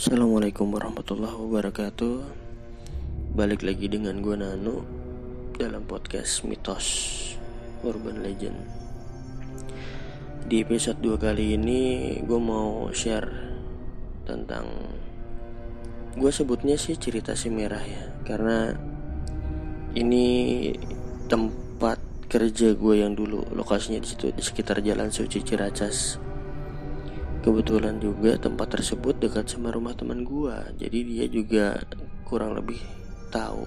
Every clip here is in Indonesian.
Assalamualaikum warahmatullahi wabarakatuh. Balik lagi dengan gue Nano Dalam podcast Mitos Urban Legend. Di episode 2 kali ini Gue mau share Tentang Gue sebutnya sih cerita si merah ya Karena Ini Tempat kerja gue yang dulu Lokasinya di situ di sekitar Jalan Suci Ciracas Kebetulan juga tempat tersebut dekat sama rumah teman gua, jadi dia juga kurang lebih tahu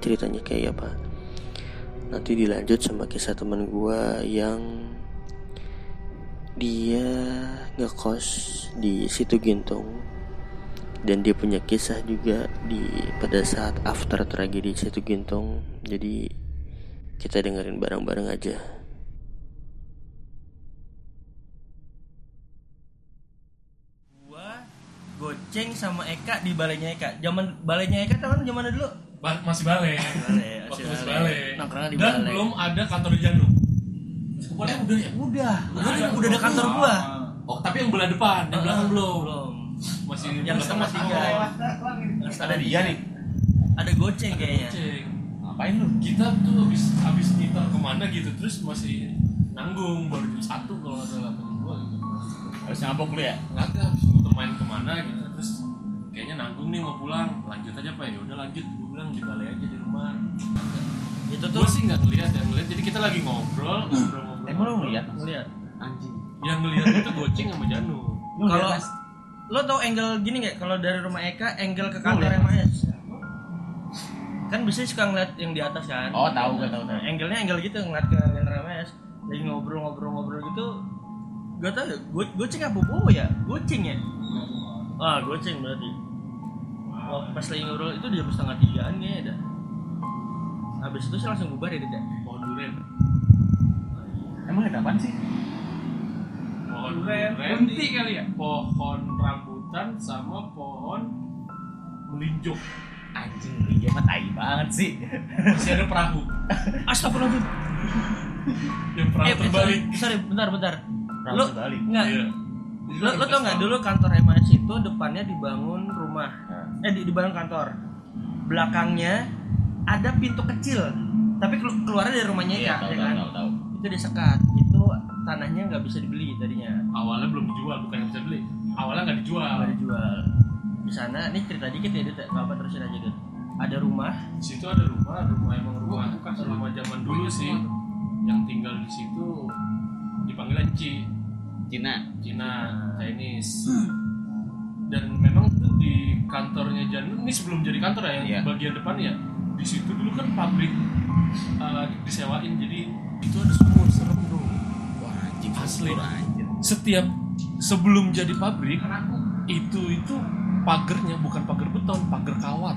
ceritanya kayak apa. Nanti dilanjut sama kisah teman gua yang dia ngekos di situ Gintung dan dia punya kisah juga di pada saat after tragedi situ Gintung. Jadi kita dengerin bareng-bareng aja. Goceng sama Eka di balainya Eka. Zaman balainya Eka tahun zaman dulu. Ba- masih. Balai, Waktu masih masih balai. Nongkrongnya di Dan balai. belum ada kantor di Janu. Pokoknya udah ya. Udah, udah, udah ada kantor gua. Oh, tapi yang belah depan, yang belakang belum. Belum. Masih Yang setengah tengah tiga. Yang setengah dia nih Ada goceng kayaknya. Cek. ngapain lu Kita tuh habis habis nyetor ke mana gitu terus masih nanggung baru jam satu kalau nggak salah dua gitu. harus ngabok lu ya Nggak main ke mana gitu terus kayaknya nanggung nih mau pulang lanjut aja pak ya udah lanjut gue bilang di balai aja di rumah Itu gue tuh sih nggak ngeliat ya ngeliat jadi kita lagi ngobrol ngobrol ngobrol emang lu ngeliat ngeliat. anjing yang ngeliat itu goceng sama Janu Kalau lo tau angle gini nggak? Kalau dari rumah Eka, angle ke kantor liat, MAS. Kan biasanya suka ngeliat yang di atas kan. oh tahu gak tahu Nah, tahu angle-nya angle gitu ngeliat ke kantor MAS. Lagi ngobrol-ngobrol-ngobrol gitu. Gak tau ya, go goceng apa bobo ya? Goceng ya? Ah, goceng berarti. Oh, pas lagi ngobrol itu jam setengah tigaan kayaknya dah. Habis itu sih langsung bubar ya, ya? pohon duren emang ada apaan sih pohon duren Kunti kali ya? pohon rambutan sama pohon melinjok anjing dia mah tai banget sih masih ada perahu Astagfirullahaladzim. yang perahu Eh, terbalik sorry, sorry, bentar, bentar. Terbalik. enggak, Iya. lo, lo tau nggak dulu kantor MAS itu depannya dibangun rumah. Eh di, dibangun kantor. Belakangnya ada pintu kecil tapi kelu- keluarnya dari rumahnya iya ya, tahu ya tahu kan? tahu tahu. Itu disekat. Itu tanahnya nggak bisa dibeli tadinya. Awalnya belum dijual bukan yang bisa beli awalnya nggak dijual. Nggak dijual. Di sana ini cerita dikit ya Dit nggak apa terusin aja Dit ada rumah. Di situ ada rumah rumah emang rumah. Rumah. Zaman dulu sih. yang tinggal di situ dipanggil Ci Cina. Cina Chinese. Dan memang tuh di kantornya Janu ini sebelum jadi kantor ya yang Iya. bagian depan ya di situ dulu kan pabrik uh, disewain jadi itu ada sumur serem bro wah anjing Asli. anjing. Setiap sebelum jadi pabrik itu itu pagernya bukan pagar beton pagar kawat.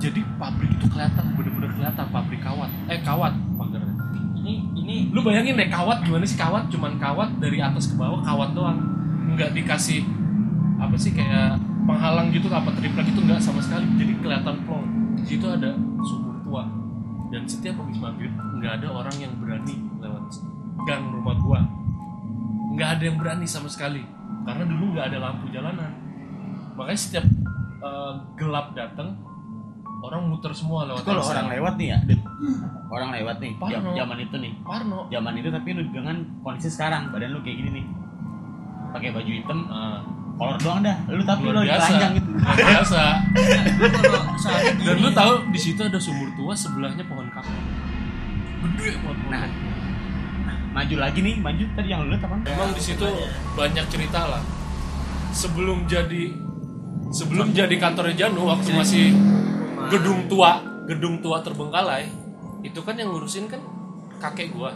Jadi pabrik itu kelihatan bener-bener kelihatan pabrik kawat. Eh kawat ini lu bayangin deh kawat gimana sih? Kawat cuman kawat dari atas ke bawah kawat doang. Nggak dikasih apa sih kayak penghalang gitu apa triplek itu nggak sama sekali. Jadi kelihatan plong. Di situ ada sumur tua. Dan setiap habis maghrib nggak ada orang yang berani lewat gang rumah gua. Nggak ada yang berani sama sekali. Karena dulu nggak ada lampu jalanan. Makanya setiap eh, gelap datang orang muter semua lewat kalau orang lewat nih ya Dit. orang lewat nih Parno. zaman itu nih. Parno. Zaman itu tapi lu dengan kondisi sekarang badan lu kayak gini nih. Pakai baju hitam Ah, kolor doang dah. Lu tapi lu biasa. telanjang gitu. Luar biasa. Dan lu tahu di situ ada sumur tua sebelahnya pohon kakao gede banget pohon. Nah. maju lagi nih maju. Tadi yang lu lihat apa? Memang di situ banyak cerita lah. Sebelum jadi sebelum jadi kantornya Janu waktu masih gedung tua gedung tua terbengkalai itu kan yang ngurusin kan kakek gua.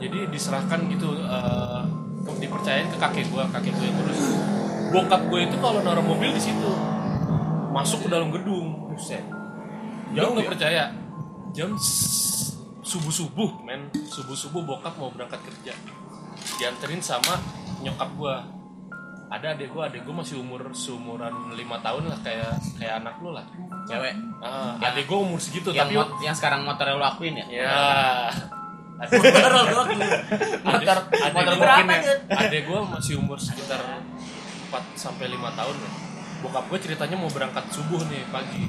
Jadi diserahkan gitu ke- dipercayain ke kakek gua kakek gua yang ngurus. Bokap gue itu kalau naruh mobil di situ masuk ke dalam gedung buset. Jauh nggak percaya. Jam subuh subuh men. Subuh subuh bokap mau berangkat kerja. Dianterin sama nyokap gua ada adek gua adek gua masih umur seumuran lima tahun lah kayak kayak anak lu lah. Cewek? Ah, Ya. adek gua umur segitu yang, tapi mot- yang sekarang motor lu akuin ya? Ya motor lu motor motor mungkin ya. adek gua masih umur sekitar 4 sampai lima tahun ya. Bokap gue ceritanya mau berangkat subuh nih pagi.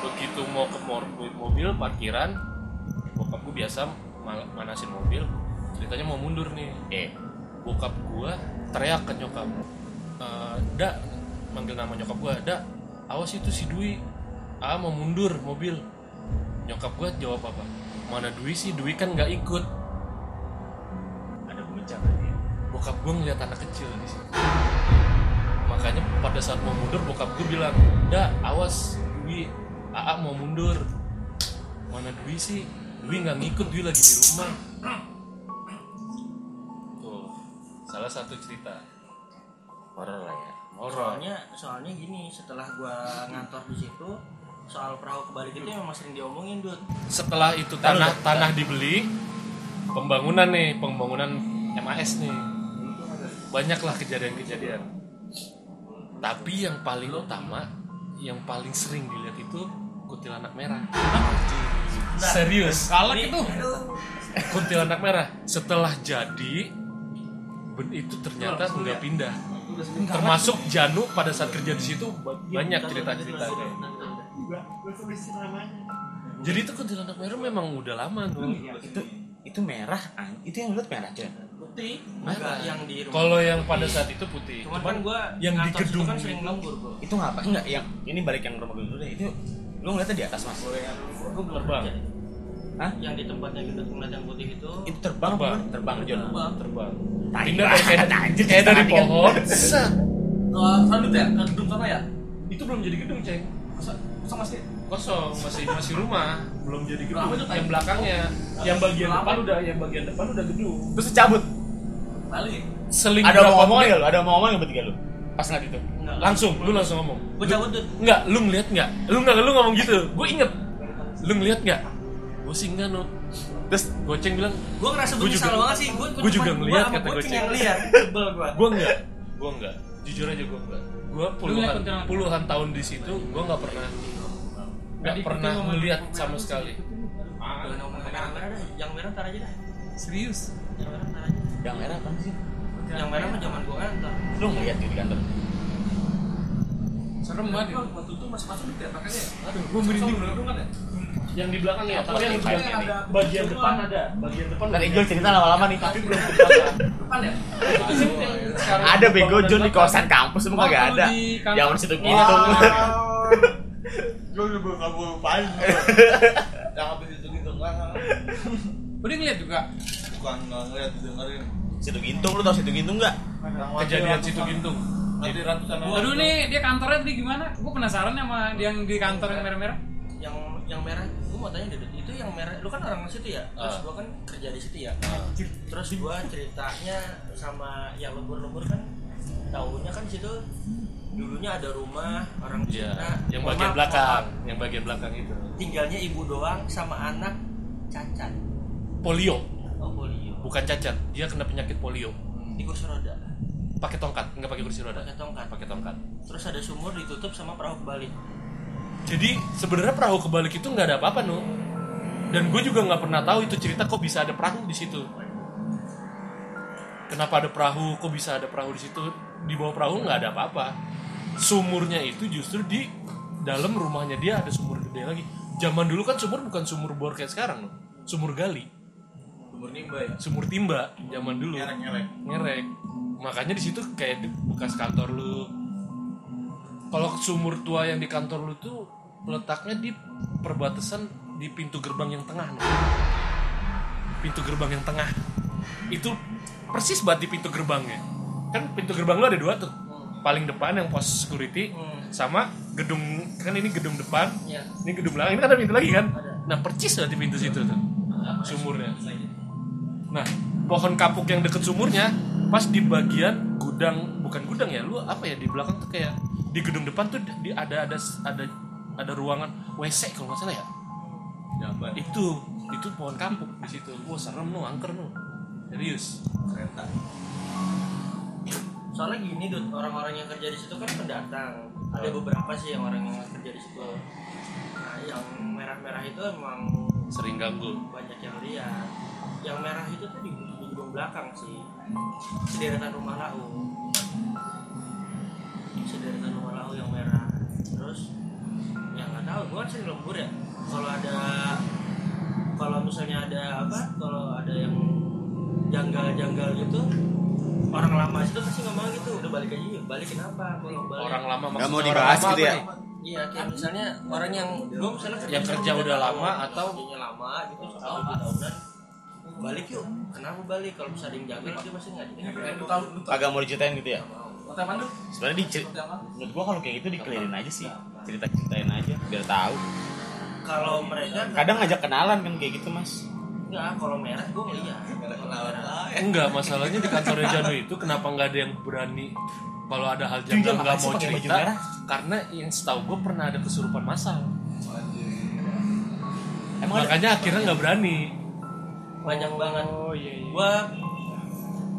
Begitu mau ke mobil parkiran bokap gue biasa manasin mobil. Ceritanya mau mundur nih. Eh bokap gue teriak ke nyokap "Eh, dak manggil nama nyokap gue dak awas itu si Dwi. Ah mau mundur mobil. Nyokap gue jawab apa? Mana Dwi sih? Dwi kan nggak ikut. Ada bincang tadi bokap gue ngeliat anak kecil di situ. Makanya pada saat mau mundur bokap gue bilang dah awas Dwi Aa mau mundur. Mana Dwi sih? Dwi nggak ngikut Dwi lagi di rumah salah satu cerita. Horor lah ya. Horor soalnya soalnya gini setelah gua ngantor di situ soal perahu kebalik itu memang sering diomongin dud setelah itu tanah tanah dibeli pembangunan nih pembangunan MAS nih. Banyaklah kejadian-kejadian. Tapi yang paling utama yang paling sering dilihat itu kuntilanak merah. Serius? Kalak itu. kuntilanak merah. Setelah jadi ben- itu ternyata nggak pindah. Termasuk Janu pada saat kerja di situ banyak cerita-cerita jadi itu kuntilanak merah memang udah lama tuh. Itu itu merah itu yang lihat merah aja putih. Merah. enggak yang di rumah. Kalau yang pada saat itu putih. Cuman kan gua yang di gedung kan sering itu- lembur gua. Itu ngapa enggak yang ini balik yang rumah gue dulu deh. Itu lu ngeliatnya di atas mas? Gua Terbang. Hah? yang di tempatnya gedung ngeliat yang putih itu itu terbang Terbang. terbang Jon? Terbang. Terbang Tai banget, anjir, kayak dari kan. pohon Salut ya? Ke gedung sana ya? itu belum jadi gedung ceng Masa, masa masih kosong masih masih rumah belum jadi gedung Lama itu, yang belakangnya yang bagian Lama. depan udah yang bagian depan udah gedung terus cabut kali. seling ada ngomong nggak lu ada mau ngomong nggak bertiga lu pas ngeliat itu Enggak, langsung lu langsung ngomong gua cabut dud Enggak, lu ngeliat nggak? Lu nggak, lu ngomong gitu. Gue inget. Lu ngeliat nggak? Gue sih enggak, Nut. Terus Goceng bilang, gua ngerasa juga- banget sih gua gua juga ngeliat kata goceng yang lihat sebel gua gue enggak. Gue enggak. Jujur aja gue enggak. Gue ngeliat puluhan, puluhan tahun di situ, gue nggak pernah nggak pernah melihat sama sekali. Ngomong merah yang merah ntar aja dah Serius. yang merah ntar aja yang merah apa sih yang merah mah zaman gua ngantor lu ngeliat di kantor Serem banget ya. Waktu itu mas masuk di makanya. Aduh, gua merinding kan. Yang di belakang ya, Apa yang lagi? bagian, Ada bagian depan ada, bagian depan. udah Ijol jadi. cerita lama-lama nih Tapi belum. Depan ya? Yang ada bego Jon di belakang. kosan kampus emang kagak Waktu ada di jangan situ gitu Gue udah bakal gue lupain Yang habis itu gitu kan Oh, dia ngeliat juga. Bukan nggak ngeliat didengerin situ gintung lu tau situ gintung nggak Kejadian situ gintung. Jadi ratusan Aduh nih, dia kantornya tadi gimana? Gua penasaran sama yang di kantor yang merah-merah. yang yang merah gua mau tanya deh Dud. itu yang merah lu kan orang situ ya terus Ah. gua kan kerja di situ ya Nah, terus gua ceritanya sama yang lembur-lembur kan tahunya kan situ dulunya ada rumah orang Iya, Cina yang bagian maaf, belakang, maaf. yang bagian belakang itu. tinggalnya ibu doang sama anak cacat Polio, oh polio bukan cacat. Dia kena penyakit polio. di kursi roda Pakai tongkat, nggak pakai kursi roda. pakai tongkat Pakai tongkat. terus ada sumur ditutup sama perahu kebalik Jadi sebenarnya perahu kebalik itu nggak ada apa-apa nu. Dan gue juga nggak pernah tahu itu cerita kok bisa ada perahu di situ. Kenapa ada perahu? Kok bisa ada perahu di situ? Di bawah perahu nggak ada apa-apa. Sumurnya itu justru di dalam rumahnya dia ada sumur gede lagi. Zaman dulu kan sumur bukan sumur bor kayak sekarang, no. sumur gali, Sumur nimba ya sumur timba zaman dulu. Nyerek-nyerek ngerek makanya di situ kayak bekas kantor lu kalau sumur tua yang di kantor lu tuh letaknya di perbatasan di pintu gerbang yang tengah nih. pintu gerbang yang tengah. Itu persis banget di pintu gerbangnya. Kan pintu gerbang lu ada dua tuh. Paling depan yang pos security Hmm. sama gedung kan ini gedung depan ya ini gedung belakang. Ini kan ada pintu lagi kan? Ada. nah percis banget di pintu situ tuh sumurnya. Nah, pohon kapuk yang deket sumurnya pas di bagian gudang bukan gudang ya, lu apa ya di belakang tuh kayak di gedung depan tuh di ada ada ada ada ruangan WC kalau nggak salah ya. Jamban Itu itu pohon kapuk di situ. Wah serem nu, angker nu. Serius. Kereta soalnya gini Dut, orang-orang yang kerja di situ kan pendatang ada beberapa sih yang orang yang kerja di situ nah yang merah-merah itu emang Sering ganggu. banyak yang lihat yang merah itu tuh di, belakang sih. Di deretan rumah lau. Sederetan rumah lau yang merah. Terus ya nggak tahu gue kan sering lembur ya. Kalau ada kalau misalnya ada apa kalau ada yang janggal-janggal gitu orang lama itu pasti ngomong gitu udah balik aja yuk balikin apa kalau balik. Orang lama Nggak mau dibahas gitu ya? Iya, kayak misalnya orang yang gue misalnya Yang kerja udah lama atau- lama gitu, dua tahunan. Balik yuk, kenapa balik? Kalau bisa ada yang jaga dia pasti nggak jadi. Agak mau diceritain gitu ya? Sebenarnya di menurut gua kalau kayak gitu dikelirin aja sih. Cerita ceritain aja biar tahu. Kalau mereka kadang ngajak kenalan kan kayak gitu mas. Enggak, kalau merah gue ngeliat. enggak masalahnya di kantornya Janu itu kenapa nggak ada yang berani kalau ada hal janggal nggak mau cerita? karena yang setahu gue pernah ada kesurupan massal emang ada makanya akhirnya nggak berani Banyak banget. oh iya iya. Gue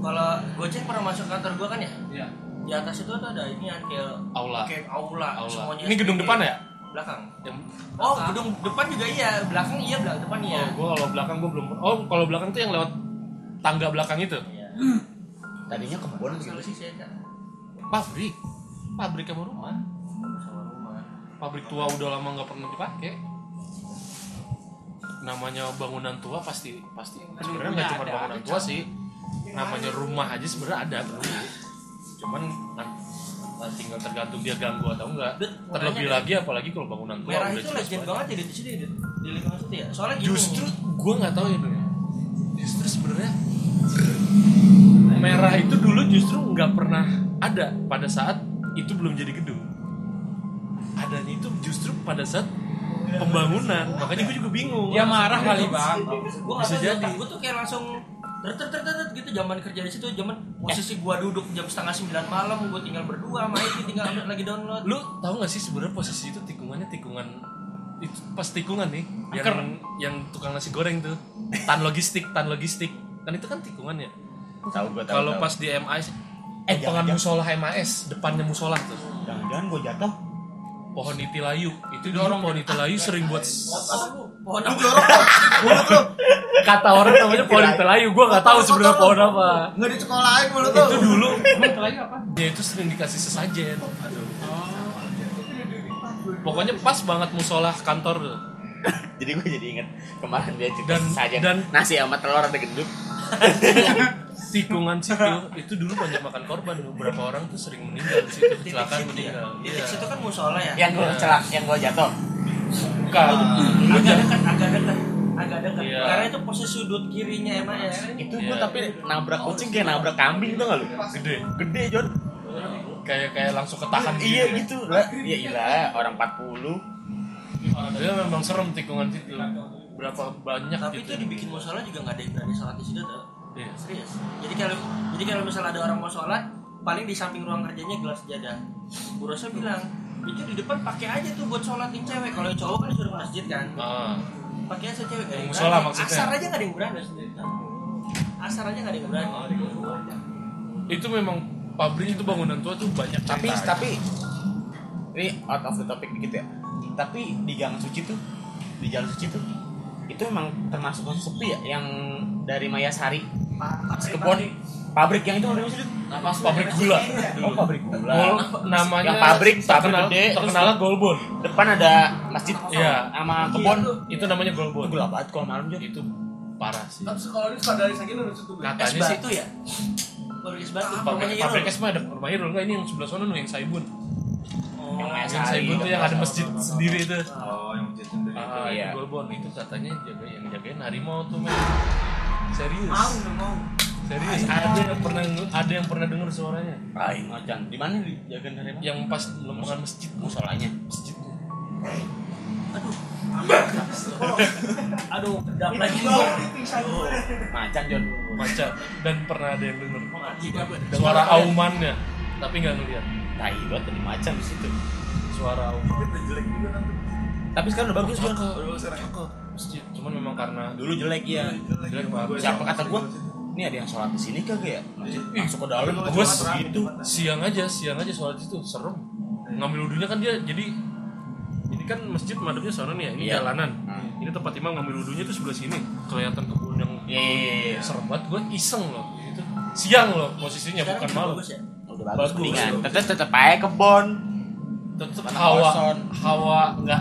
kalau Gojek pernah masuk kantor gue kan ya, Iya. di atas itu tuh ada ini kan kayak aula. kayak aula, aula. Semuanya ini gedung depan ya? Belakang. yang Oh, gedung depan juga iya, belakang iya, belakang depan iya. oh gue kalau belakang gue belum oh kalau belakang tuh yang lewat tangga belakang itu? Iya. tadinya kebun gitu. sih saya kan pabrik? Pabrik sama rumah. pabrik tua udah lama nggak pernah dipakai namanya bangunan tua pasti pasti sebenarnya nggak cuma bangunan tua sih namanya rumah aja sebenarnya ada dulu cuman tinggal tergantung dia ganggu atau enggak terlebih lagi apalagi kalau bangunan tua Merah itu legend banget. banget ya di sini di, di lingkungan situ ya. Soalnya gini. justru gue nggak tahu ya Dul, ya. justru sebenarnya merah itu dulu justru nggak pernah ada pada saat itu belum jadi gedung adanya itu justru pada saat pembangunan. Makanya gue juga bingung. Dia marah kali bang. Gua Bisa bisa jadi. Gue tuh kayak langsung ter ter ter ter gitu. Zaman kerja di situ zaman posisi gua duduk jam setengah sembilan malam gue tinggal berdua sama Iki tinggal ambil lagi download. Lu tahu nggak sih sebenarnya posisi itu tikungannya tikungan itu pas tikungan nih yang yang tukang nasi goreng tuh. Tan logistik tan logistik. Kan itu kan tikungannya tahu gua tahu kalau pas di MIS Eh, pengan jangan- musola MIS depannya musola tuh. Jangan-jangan gua jatuh pohon itilayu itu dulu pohon itilayu sering buat pohon apa? kata orang namanya pohon itilayu gue nggak tahu sebenarnya pohon apa? Nggak di sekolahin mulut tuh. itu dulu. Apa? dia itu sering dikasih sesajen. Pokoknya pas banget musola kantor. Tuh jadi gua jadi inget kemarin dia cerita Dan- saja dan- nasi sama telur ada gendut tikungan situ itu dulu banyak makan korban beberapa orang tuh sering meninggal di situ kecelakaan ya meninggal. Titik iya. situ kan musola ya? Yang gua celak yang gua jatuh. Bukan. Agak dekat agak dekat. Agak dekat. Iya. karena itu posisi sudut kirinya emang ya. Itu Iya. gua tapi nabrak kucing kayak nabrak kambing tuh gak lu? Gede. Gede John. Kayak kayak langsung ketahan iya gitu lah. Iya iya orang 40 dia memang serem tikungan situ berapa banyak tapi gitu itu dibikin musola juga nggak ada yang berani sholat di situ tuh Iya. serius. Jadi kalau jadi kalau misalnya ada orang mau sholat paling di samping ruang kerjanya gelas sejadah Bu Rosa bilang itu di depan pakai aja tuh buat sholatin cewek. Kalau yang cowok kan disuruh ke masjid kan. Ah, pakai aja cewek. Yang Musola berani. maksudnya? asar aja nggak ada yang berani asar aja nggak ada yang berani. Itu memang pabrik itu bangunan tua tuh banyak tapi cerita. tapi ini out of the topic dikit ya. Tapi di gang suci tuh di jalan suci tuh itu emang termasuk sepi ya yang dari Mayasari kebon pabrik yang itu namanya sih pabrik gula. Oh pabrik gula. Gol, namanya Yang pabrik, pabrik terkenal, gede, terkenalnya Golbon depan ada masjid Iya. sama kebon itu namanya Golbon itu gelap banget kalau malam Jon. itu parah sih. Tapi sekolah ini sekolah dari segini udah situ. es katanya sih batu ya. Pabrik es batu. Pabrik es mah ada rumah Irul enggak ini yang sebelah sana nih yang Saibun. Oh, Yang Saibun tuh yang ada masjid sendiri itu. Oh, yang masjid sendiri. ah iya. itu Golbon itu katanya jaga yang jagain harimau tuh men serius? Mau mau. Serius? Ada yang pernah ada yang pernah dengar suaranya? Ay, macan. Di mana di jagan harimau yang pas lempengan masjid. Musolanya. Masjidnya aduh aduh kedap lagi. macan John macan. Dan pernah ada yang dengar suara aumannya tapi nggak ngeliat. Tai banget dari macan di situ. Suara auman tapi sekarang udah bagus John cakep masjid cuman memang karena dulu jelek ya jelek. Banget. siapa kata gua ini ada yang sholat di sini kagak ya masjid masuk ke dalam Gua terus gitu siang aja siang aja sholat itu serem. Ngambil wudhunya kan dia jadi ini kan masjid madepnya sana nih ya ini Iya. jalanan. Hmm. ini tempat imam ngambil wudhunya tuh sebelah sini. Kelihatan kebun yang iya iya iya, iya. serem banget. Gue iseng loh itu. Siang loh posisinya sekarang bukan juga malam. bagus ya? Udah bagus, Bagus. mendingan. Tetep tetep aja kebon tetep Tanah hawa kosong. hawa nggak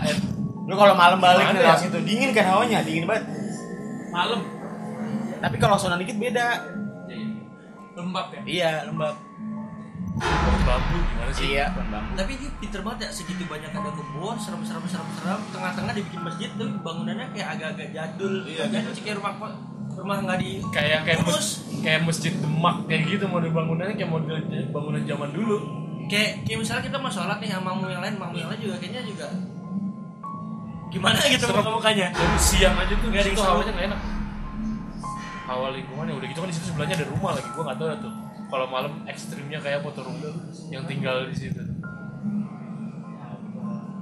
lu kalau malam balik ke ya? situ dingin kan hawanya dingin banget. Malam. tapi kalau zona dikit beda. Lembab ya. iya lembab. Bambu gimana sih? Iya pohon bambu. Tapi ini pinter banget ya segitu banyak ada kebun, serem-serem serem-serem, tengah-tengah dibikin masjid tuh bangunannya kayak agak-agak jadul. Iya, jadul. sih kayak rumah rumah nggak di kayak kayak mes, kayak masjid demak kayak gitu model bangunannya kayak model bangunan zaman dulu. Kayak kayak misalnya kita mau sholat nih sama makmum yang lain, makmum yang lain juga kayaknya juga gimana gitu Serem. muka mukanya. Jadi siang aja tuh Nggak ada hawanya nggak enak. Hawa lingkungannya udah gitu kan di situ sebelahnya ada rumah lagi. Gua nggak tahu dah tuh. Kalau malam ekstrimnya kayak foto rumah yang tinggal di situ.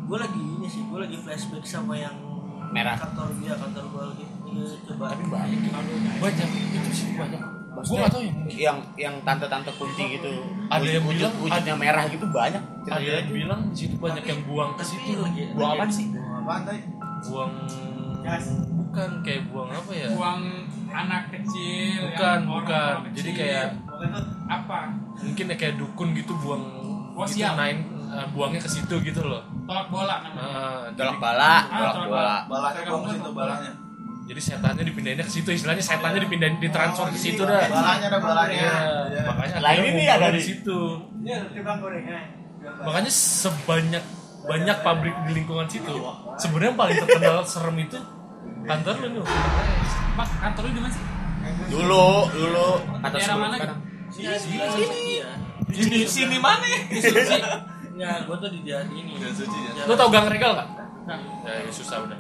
Gue lagi ini sih, gue lagi flashback sama yang Merah. kantor dia, kantor gue lagi iya, coba. tapi banyak Banyak itu sih banyak. Gua nggak tahu yang yang yang tante-tante kunti gitu Ada yang wujud, bilang- wujudnya merah gitu banyak ada yang bilang di situ banyak yang buang ke Tapi situ. lagi buang lagi- apa sih Pantai. Buang bukan kayak buang apa ya? Buang anak kecil. Bukan, yang bukan. orang-orang Jadi kecil. kayak apa? mungkin ya kayak dukun gitu buang Oh, gitu, siap. naik eh, buangnya ke situ gitu loh. Tolak bola namanya. Ah, tolak bala Ah, tolak bola Balanya buang ke situ balanya. Jadi setannya dipindahinnya ke situ, istilahnya setannya dipindahin ditransfer ke situ dah. Balanya ada balanya. Iya, Iya. makanya Lah, akhirnya ini nih ada di situ. Iya. Makanya sebanyak banyak pabrik di lingkungan situ, sebenarnya yang paling terkenal serem itu kantor lu nih. Pak, kantor lu di mana sih? dulu dulu Daerah sebelum mana sekarang Sini, sini, sini. Sini sini mana? Nggak, gue tuh di jalan ini. Jalan suci, ya? Lu tau gang regal nggak? Nah, Ya, susah udah.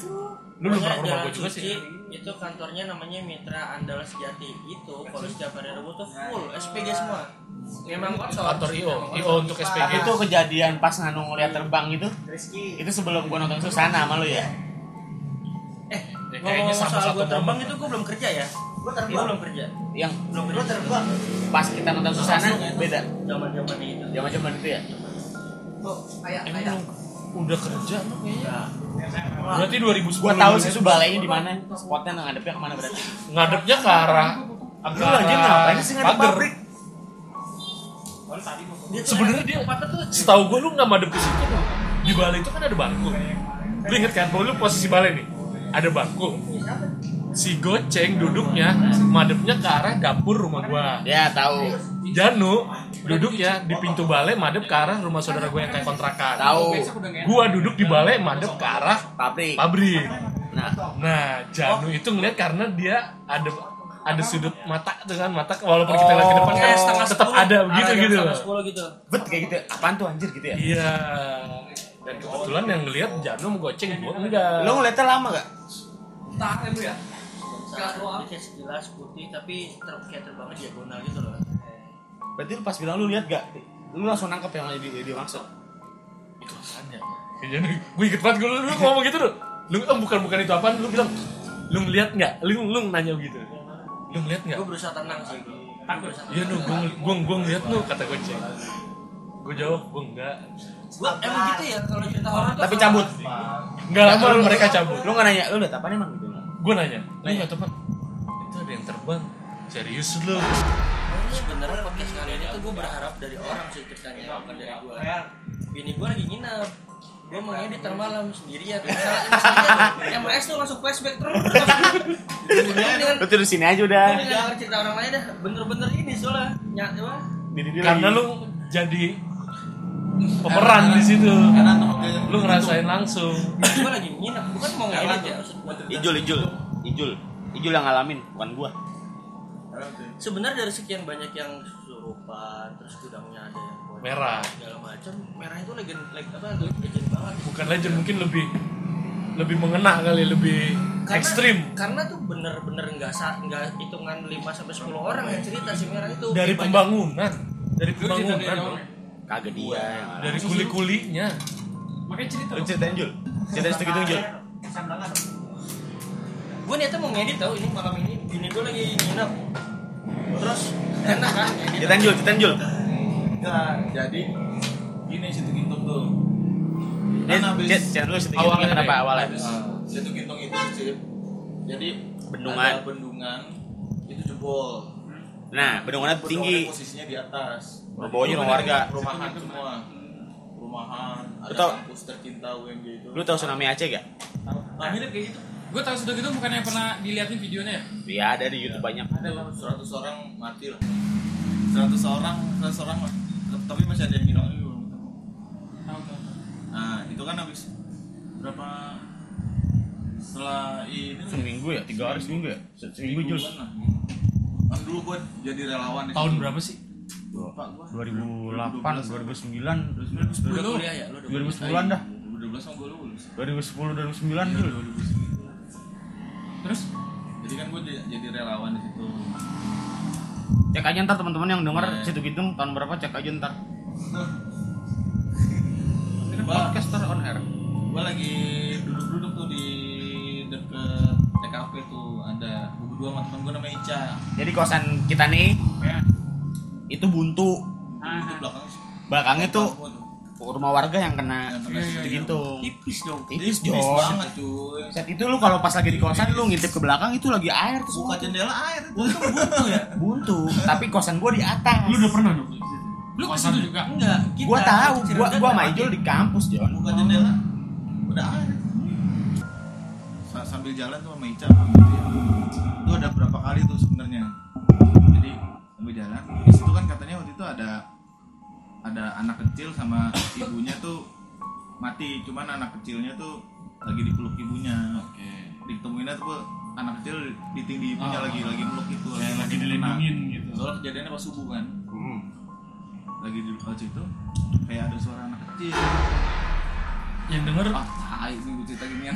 Lu belum pernah ke rumah gua juga Suci, sih. Itu kantornya namanya Mitra Andal Sejati. Itu kalau setiap hari Rabu tuh full SPG semua. Memang kosong. Kantor IO, IO untuk SPG. itu kejadian pas nganu ngeliat terbang gitu itu sebelum gua nonton Susana sama lu ya Eh, Ya, kayaknya ngomong sama soal satu gue terbang itu gue belum kerja ya. Gue terbang. belum kerja. yang Belum kerja. terbang. pas kita nonton Susana beda Zaman zamannya itu. zaman zaman itu ya Emang lu udah kerja lu kayaknya. Berarti 2010. gua tahu sih lu itu balainya di mana. Spotnya ngadepnya ke mana berarti? Ngadepnya ke arah lu lagi ngapain sih ngadep pabrik? Sebenarnya dia setahu gue lu nggak madep ke situ tuh. di balai itu kan ada bangku. Lu inget kan lu posisi balai nih? Ada bangku. Si goceng duduknya madepnya ke arah dapur rumah gua. Ya tahu. Janu duduknya di pintu balai madep ke arah rumah saudara gue yang kayak kontrakan. Tahu. Gua duduk di balai madep ke arah pabrik. pabrik. Nah. Nah Janu itu ngeliat karena dia ada ada sudut mata tuh kan mata walaupun kita lihat ke depan kan setengah tetap ada begitu gitu. setengah sepuluh gitu. bet kayak gitu. Apaan tuh anjir gitu ya? Iya. Dan kebetulan yang ngelihat Janu mau goceng gua enggak. lu ngeliatnya lama gak Tahan lu ya. Dia kayak sekilas putih tapi ter kayak terbangnya diagonal gitu loh. Berarti lu pas bilang lu lihat gak lu langsung nangkep yang dia, dia maksud itu apanya? Kayaknya gue inget banget gue lu, lu ngomong gitu tuh. Lu oh, bukan bukan itu apaan lu bilang lu ngeliat nggak? Lu lu nanya gitu. Lu ngeliat nggak? Gue berusaha tenang sih. Takut. Iya nu, gue gue gue ngeliat nu kata goceng. Gue jawab gue enggak. Gue emang gitu ya kalau cerita horor tuh. tapi cabut Enggak lama lu mereka cabut. lu gak nanya lu lihat apa emang gitu Gue nanya, lu nggak teman? Itu ada yang terbang. Serius lu? sebenarnya podcast ini tuh gue berharap dari orang sih ceritanya bukan dari gue. Bini gue lagi nginep. Gue mau ngedit ntar malam sendirian. Misalnya MRS tuh langsung flashback terus. Lu tidur sini aja udah dengan cerita orang lain dah bener-bener ini soalnya nyata Karena lu jadi pemeran di situ. Lu ngerasain langsung. Gue lagi nginep bukan mau ngedit ya. Ijul, Ijul, Ijul, Ijul yang ngalamin, bukan gua. Sebenarnya dari sekian banyak yang surupan terus gudangnya ada yang buat Merah. segala macam merah itu legend leg apa legend banget. Bukan legend mungkin lebih lebih mengena kali lebih ekstrim. karena tuh bener-bener nggak sa nggak hitungan 5 sampai 10 orang yang cerita si merah itu. Dari pembangunan dari cerita pembangunan. Kagak dia. Dari kuli kulinya Makanya cerita Lu dong. ceritain Jul, ceritain segitu Jul. gue niatnya mau ngedit tau ini malam ini. Bini gue lagi nginep terus enak kan Ceritain Jul. Enggak, jadi gini situ gintung tuh. Dia Kan habis dulu sedikit Awalnya kenapa awalnya. habis situ gintung itu sih. Jadi Bendungan. ada bendungan itu jebol. Nah, bendungannya tinggi. posisinya di atas bawahnya rumah warga. perumahan semua perumahan ada tau- kampus tercinta UNJ itu Lu tahu tsunami Aceh gak? Nah, mirip kayak gitu. Gue tahu sudah gitu bukannya pernah diliatin videonya ya? Iya, ada di YouTube banyak. ada lah 100 orang mati lah 100 orang 100 orang lah tapi masih ada yang hilang juga belum ketemu nah itu kan habis berapa setelah ini Seminggu ya? Tiga hari seminggu ya? Seminggu lah. kan dulu gue jadi relawan Tahun situ. berapa sih? Gua. 2008, 2009, 2010 Lu udah kuliah ya, lu udah 2010-an dah. 2012 sama gue lulus 2010, 2009 Jul. Terus jadi kan gue jadi relawan di situ Cek aja ntar teman-teman yang denger Iya. situ gitu tahun berapa cek aja ntar. Ini kan podcaster on air. gue lagi duduk-duduk tuh di deket TKP tuh ada gue berdua sama temen gue namanya Ica Jadi kosan kita nih ya. itu buntu. Itu belakang Belakangnya tuh. Rumah warga yang kena kena Iya, iya, situ iya. gitu. Tipis dong. Tipis Tipis Jon. banget Saat itu lu kalau pas lagi di kosan lu ngintip ke belakang itu lagi air tuh buka jendela air itu Buntu ya? Buntu, tapi kosan gua di atas. Lu udah pernah dong? di situ? Lu ke situ juga? Enggak. Kita, Gua tahu, gua gua sama Ijul di kampus, Jon. buka jendela udah air Sa- sambil jalan tuh sama Ica gitu ya. itu ada berapa kali tuh sebenarnya jadi sambil jalan di situ kan katanya waktu itu ada ada anak kecil sama ibunya tuh mati cuman anak kecilnya tuh lagi dipeluk ibunya Oke. ditemuinnya tuh anak kecil ditinggi ibunya Ah. lagi lagi meluk itu Kayak lagi mengena. dilindungin gitu. soalnya kejadiannya pas subuh kan lagi di pas itu kayak ada suara anak kecil Yang denger ah tai nih gue cerita ginian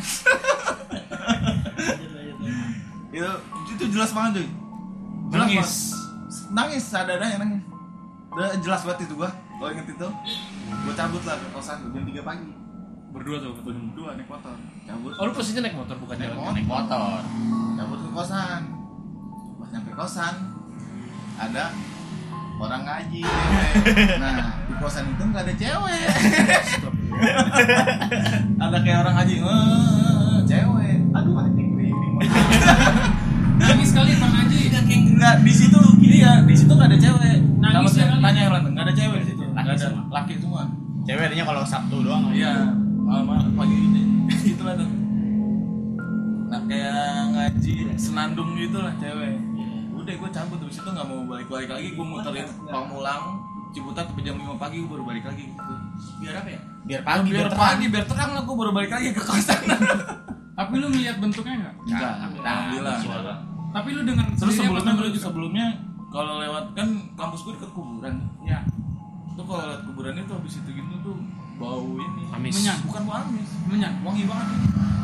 itu itu jelas banget cuy jelas nangis. banget. nangis sadadanya nangis udah jelas banget itu gua. Kalau inget itu gua cabut lah ke kosan jam 3 pagi. Berdua tuh. berdua naik motor. Cabut. Oh lu posisinya naik motor bukan Naik jalan? motor. Naik motor. cabut ke kosan. Pas nyampe kosan ada orang ngaji. Nah di kosan itu nggak ada cewek. Ada kayak orang ngaji "Eh, cewek. Aduh. Anjing merinding. Nangis kali Bang Haji. Nggak di situ gini ya di situ nggak ada cewek. Nangis ya tanya yang lain nggak ada cewek di situ. Nggak ada. semua. laki semua. Cewek adanya kalau Sabtu doang. iya malam-malam. Pagi ini itulah tuh. Nah kayak ngaji senandung gitu lah cewek. Udah gue cabut. Habis itu nggak mau balik-balik lagi. Gue muterin Pamulang Ciputat sampai jam 5 pagi gue baru balik lagi gitu. Biar apa ya? Biar pagi, biar, biar, terang. pagi biar terang lah gue baru balik lagi ke kosan. Tapi lu ngeliat bentuknya enggak? enggak alhamdulillah. Suara. Tapi lu dengan terus sebelumnya lu juga? sebelumnya kalau lewat kan kampus gue deket kuburan Ya. tuh kalau lewat kuburan itu habis itu gitu tuh bau ini Amis. Menyan, bukan bau amis Menyan. wangi banget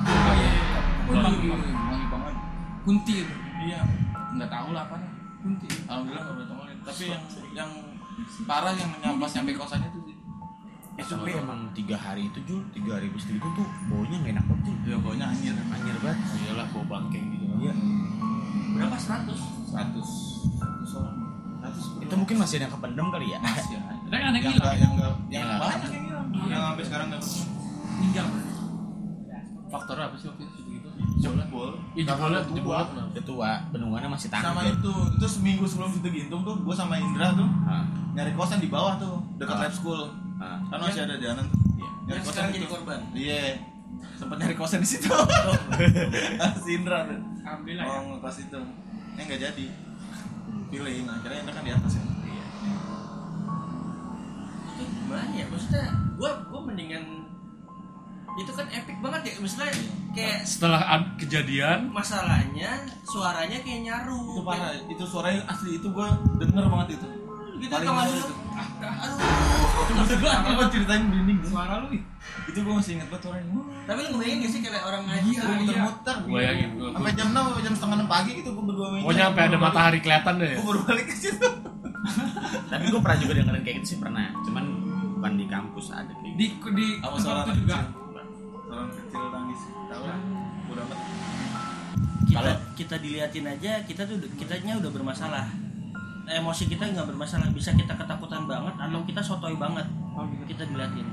Oh iya iya. wangi, wangi banget Kunti itu. iya nggak tahu lah apa Kunti. alhamdulillah nggak bertemu tapi yang yang parah yang nyampas nyampe kosannya tuh sih Eh, tapi emang tiga hari itu Jul, tiga hari habis itu tuh baunya nggak enak banget Jul. ya baunya anjir Anjir banget. Iyalah bau bangke gitu. Iya. Berapa? 100? 100 100 orang. 100 Itu mungkin masih ada yang kependem kali ya. masih ada. Yang yang yang nggak yang Iya. banyak yang hilang. Yang sampai sekarang nggak ketemu Tinggal. Faktor apa sih waktu itu? Jebol. Iya jebolnya kenapa? Udah tua, bendungannya masih tahan. sama itu itu seminggu sebelum situ gintung tuh gue sama Indra tuh Ah, nyari kosan di bawah tuh dekat lab school. Ah. kan masih ada jalan tuh. Iya. nyari Yang kosan jadi korban. iya. Sempat nyari kosan di situ. Si Indra tuh Alhamdulillah ya. mau ngekos itu. Eh nggak jadi. Pilih nah akhirnya Indra kan di atas ya? Itu gimana ya? Maksudnya gua gua mendingan itu kan epic banget ya? Maksudnya kayak Setelah ad- kejadian. Masalahnya suaranya kayak nyaru. Itu parah. Itu suaranya asli. Itu gue denger banget itu. Gitu Paling kalau nyaru masuk itu. aduh. Itu gue Apa? gue ceritain merinding Suara lu ih. Itu gue masih inget banget suaranya tapi lu ngebayangin gak sih kayak orang ngaji Iya, gue muter-muter. Gua yakin, gua- sampai jam 6 sampai jam setengah 6 pagi gitu gue berdua main Pokoknya sampai ada matahari kelihatan deh. gue baru balik ke situ. Tapi gue pernah juga dengerin kayak gitu sih pernah. Cuman bukan di kampus ada kayak gitu. Di di suara itu juga. anak kecil nangis tahu lah. Udah amat. Kita Kalau- kita diliatin aja kita tuh kitanya udah bermasalah. Emosi kita nggak bermasalah bisa kita ketakutan banget atau kita sotoy banget. Oh gitu. kita diliatin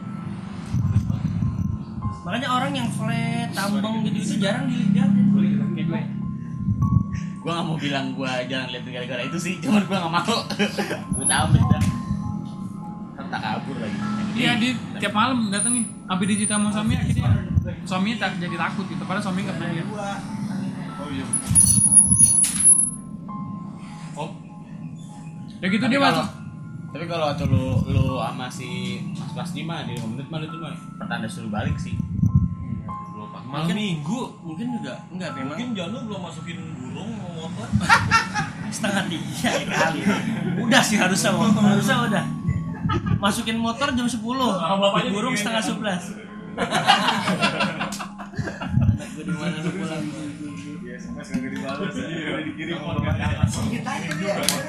makanya orang yang flat tambang gitu itu jarang diliatin Kayak gue. Gua nggak mau bilang gua jangan lihat gara-gara itu sih, cuman gua nggak mau. Gua tahu beda. Tak kabur lagi. Iya dia tiap malam datengin. Habis dicerita sama suami akhirnya suaminya tak jadi takut gitu. Padahal suami nggak pernah lihat. oh iya oh Ya gitu Tapi dia kalau- masuk. Tapi kalau waktu lu lu sama si Mas Plasdi mah di 5 menit mah itu mah pertanda suruh balik sih. malam minggu mungkin juga enggak memang. mungkin Janu belum masukin burung mau motor setengah tiga kali. Udah sih harusnya Mo. harusnya udah. Masukin motor jam 10 bapaknya burung setengah kan? 11 anak gue di mana lu pulang Iya, SMS nggak dibalas ya. Udah dikirim mau nggak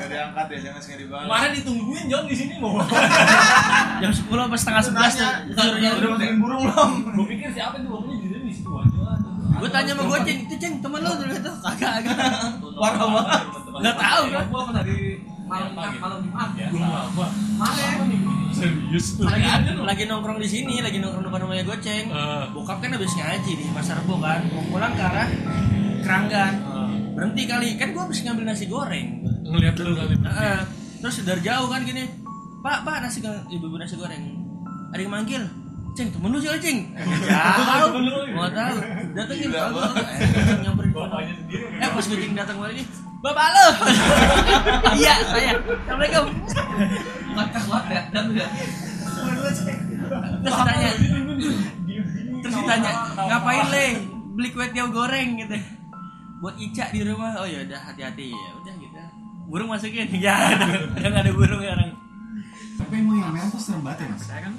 diangkat ya, SMS nggak dibalas. kemarin ditungguin John di sini mau jam 10 apa setengah 11 tuh tidurnya Udah masukin burung belum? gue pikir siapa tuh bapaknya di di situ aja gue tanya sama gue ceng itu ceng temen lu dulu itu kagak kagak warna banget nggak tahu kan gua malam malam Jumat. Ya? Serius tuh. Lagi lagi nongkrong di sini lagi nongkrong depan rumahnya gue ceng Eh. bokap kan habis ngaji di pasar rebo kan. Mau pulang ke arah keranggan. Berhenti kali. Kan gue habis ngambil nasi goreng. Ngeliat lu kali Heeh. terus dari jauh kan gini pak pak nasi goreng ibu ibu nasi goreng. Ada yang manggil ceng temen lu sih ceng? Jauh. Mau tahu. Datengin bagus Bang. eh nyamperin gua. eh pas gue ceng datang ini bapak lu. Iya saya. Assalamualaikum. Ngakak banget ya dan udah terus ditanya. Terus ditanya ngapain le? Beli kue tiaw goreng gitu. Buat Ica di rumah. Oh ya udah hati-hati. Ya udah gitu. Burung masukin. Ya udah nggak ada burung sekarang Tapi emang yang merah tuh serem banget ya mas? saya kan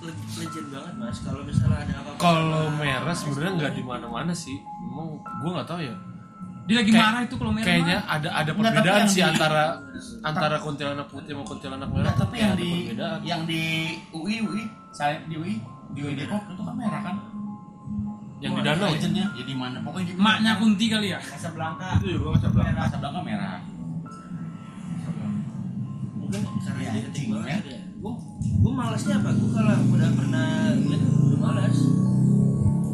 le- legend banget mas. Kalau misalnya ada apa-apa. Kalau merah sebenarnya nggak di mana-mana sih. Emang gue nggak tahu ya Dia lagi Kayak- marah itu kalau merah. kayaknya ada ada tapi perbedaan yang sih di- antara antara kuntilanak putih sama kuntilanak merah Enggak, tapi yang ada di perbedaan. yang di UI UI saya di UI di UI Depok itu kan merah kan? yang di danau ya? Legendnya ya di mana? Pokoknya di Maknya Kunti kali ya. Casablanca Itu juga masa belakang. Casablanca merah. mungkin karena ketik banget ya. ya gue gue malasnya apa gue kalau udah pernah lihat udah malas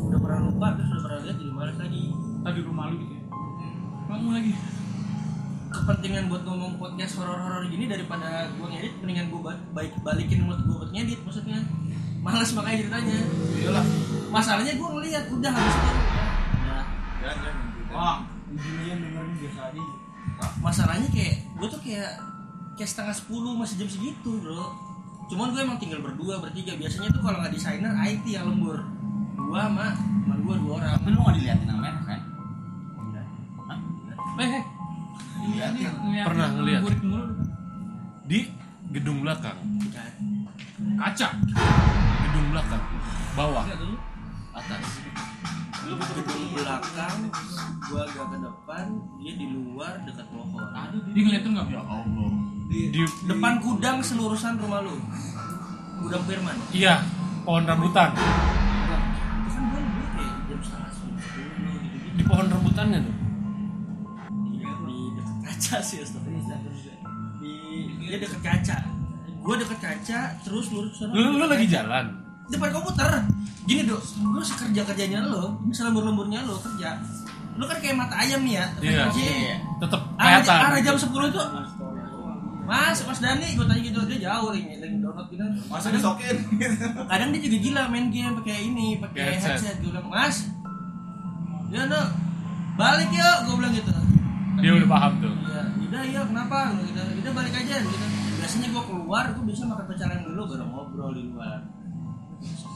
udah pernah lupa terus udah pernah lihat jadi malas lagi Tadi rumah lu gitu ya. Kamu lagi. kepentingan buat ngomong podcast horor-horor gini daripada gue ngedit mendingan gue baik balikin mood gue buat ngedit maksudnya malas makanya ceritanya Iyalah. masalahnya gue ngeliat udah habis itu udah. Wah, dengerin biasa aja. Masalahnya kayak gue tuh kayak kayak setengah sepuluh masih jam segitu bro. Cuman gue emang tinggal berdua bertiga. Biasanya tuh kalau nggak desainer IT yang lembur. Dua sama teman gue dua orang. Tapi lu nggak diliatin merah kan? Eh, eh. Diliatin. Ngeliatin Pernah ngeliat. Di gedung belakang Kaca. gedung belakang bawah atas Lu ke gedung belakang, gue agak ke depan, dia di luar dekat pohon. Dia ngeliatin nggak? Ya Allah. di Depan gudang selurusan rumah lu. Gudang Firman. iya pohon rambutan kan gitu. di pohon rambutannya tuh Iya, di kaca sih astagfirullah di dia dekat kaca gue deket kaca terus lurus sana lu, lu lagi jalan depan komputer gini dok lu sekerja kerjanya lo selembur lemburnya lo kerja lu kan kayak mata ayam nih ya Iya. frekuensi. Iya. tetep arah, kelihatan arah jam 10 itu Mas, Mas Dani, gue tanya gitu, dia jauh lagi, lagi download gitu. Masa disokin? Kadang dia juga gila main game pakai ini, pakai Headset. headset. Gue bilang, Mas, ya no, balik yuk, gue bilang gitu. Dia udah paham tuh Iya, udah iya kenapa? Gua Gitu. Udah balik aja gitu. Biasanya gue keluar, gue bisa makan pecahan dulu baru ngobrol di luar.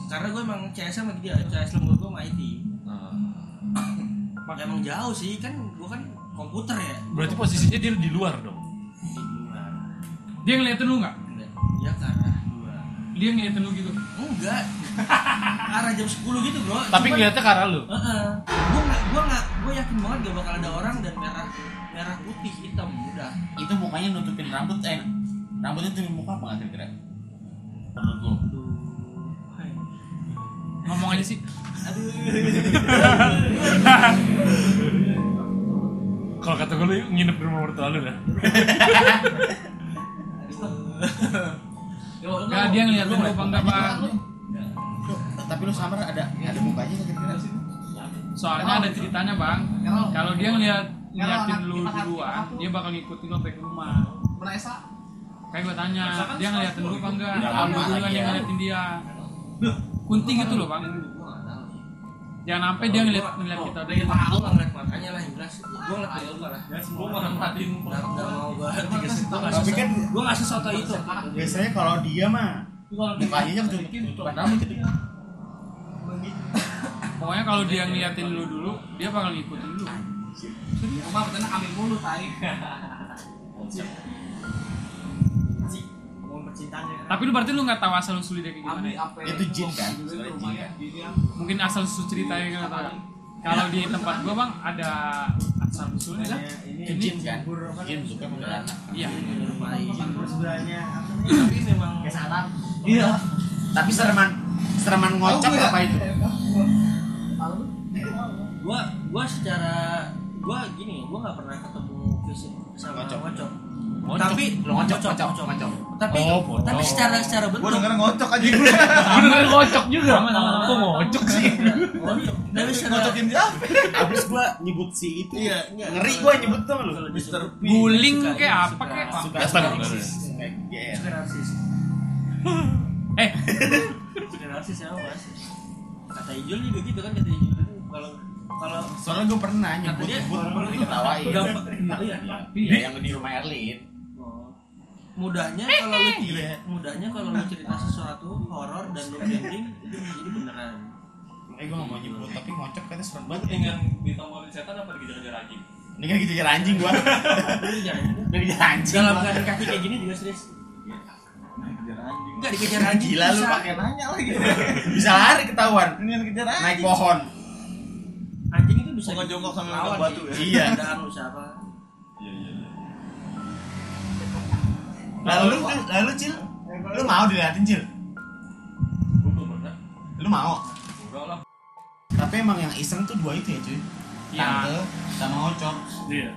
Karena gue emang CS sama dia, CS lembur gue sama IT. Emang jauh sih, kan gue kan komputer ya. berarti posisinya dia di luar dong Di luar. Dia ngeliatin lu nggak? Enggak, Ya arah luar. Dia ngeliatin lu gitu. Enggak. arah jam 10 gitu bro. tapi Cuman- ngeliatnya arah lu Heeh. Gue nggak, gue nggak, gue yakin banget gak bakal ada orang dan merah, merah putih hitam udah. Itu mukanya nutupin rambut eh rambutnya nutupin muka apa nggak kira-kira? Menurut. Hai. Ngomong aja sih. kalau kata gue lu nginep di rumah mertua lu dah Enggak, dia ngeliatin lu apa enggak, Pak? Tapi lu samar ada ada mukanya nggak kira-kira? Soalnya ada ceritanya, Bang. Kalau dia ngeliat ngeliatin lu duluan dia bakal ngikutin lo sampai ke rumah. Kayak gue tanya dia ngeliatin lu apa enggak? Lu duluan yang ya. ngeliatin dia? Kunti gitu loh bang. Jangan sampai dia ngeliat ngeliat kita Udah ya tahu lah ngeliat matanya lah yang jelas. Gue ngeliat dia lah. Gue manfaatin Nggak nggak mau gue. Tapi kan gue nggak sesuatu itu. biasanya kalau dia mah mukanya aja tuh rambut. Gitu. Pokoknya kalau dia ngeliatin lu dulu dia bakal ngikutin lu Rumah betulnya kami mulu. Mau percintanya. tapi lu berarti lu nggak tahu asal usul dia kayak gimana ya? itu jin kan? kan? mungkin asal usul ceritanya nggak tahu. kalau di tempat gua bang ada asal usulnya dah itu jin kan? jin suka kuntilanak iya. Sebenarnya tapi memang Kesalahan. iya. tapi sereman sereman ngocok apa itu? Gua gua secara gua gini, gua nggak pernah ketemu fisik sama Ngocok. ngocok. Ngocok. Tapi Lu ngocok, ngocok, ngocok. Tapi Oh, foto. tapi secara secara bentuk Gue denger ngocok aja Bener ngocok juga. Kok ngocok sih? ngocok. Tapi secara Ngocokin dia abis gua nyebut si itu Iya, ngeri gua nyebut tuh lu Mister guling kayak apa kayak suka GR suka narsis. eh Suka narsis ya, Mas. Kata Ijul juga gitu kan kata Ijul kalau kalau soalnya gua pernah nyebut dia nyebut diketawain gampang iya. Iya, yang di rumah Erlin. Oh. Mudahnya kalau lu iya, mudahnya kalau lu cerita sesuatu horor dan lu branding itu jadi beneran. eh gua gak mau nyebut tapi ngocok katanya serem banget. Dengan ditombolin setan apa dikejar-kejar anjing? ini kan kejar anjing gua. Lu jangan udah kejar anjing dalam keadaan kaki kayak gini juga serius. Kejar anjing. Enggak dikejar anjing. gila lu pakai nanya lagi. Bisa lari ketahuan. Ini yang kejar naik anjing. pohon. Anjing bisa Mau ngejongkok sambil lawan megang batu ya? Iya. Keadaan lu siapa? Iya iya iya lalu lalu cil lu mau diliatin cil lu mau Udah lah. tapi emang yang iseng tuh dua itu ya cuy Iya. tante sama ngocok Iya.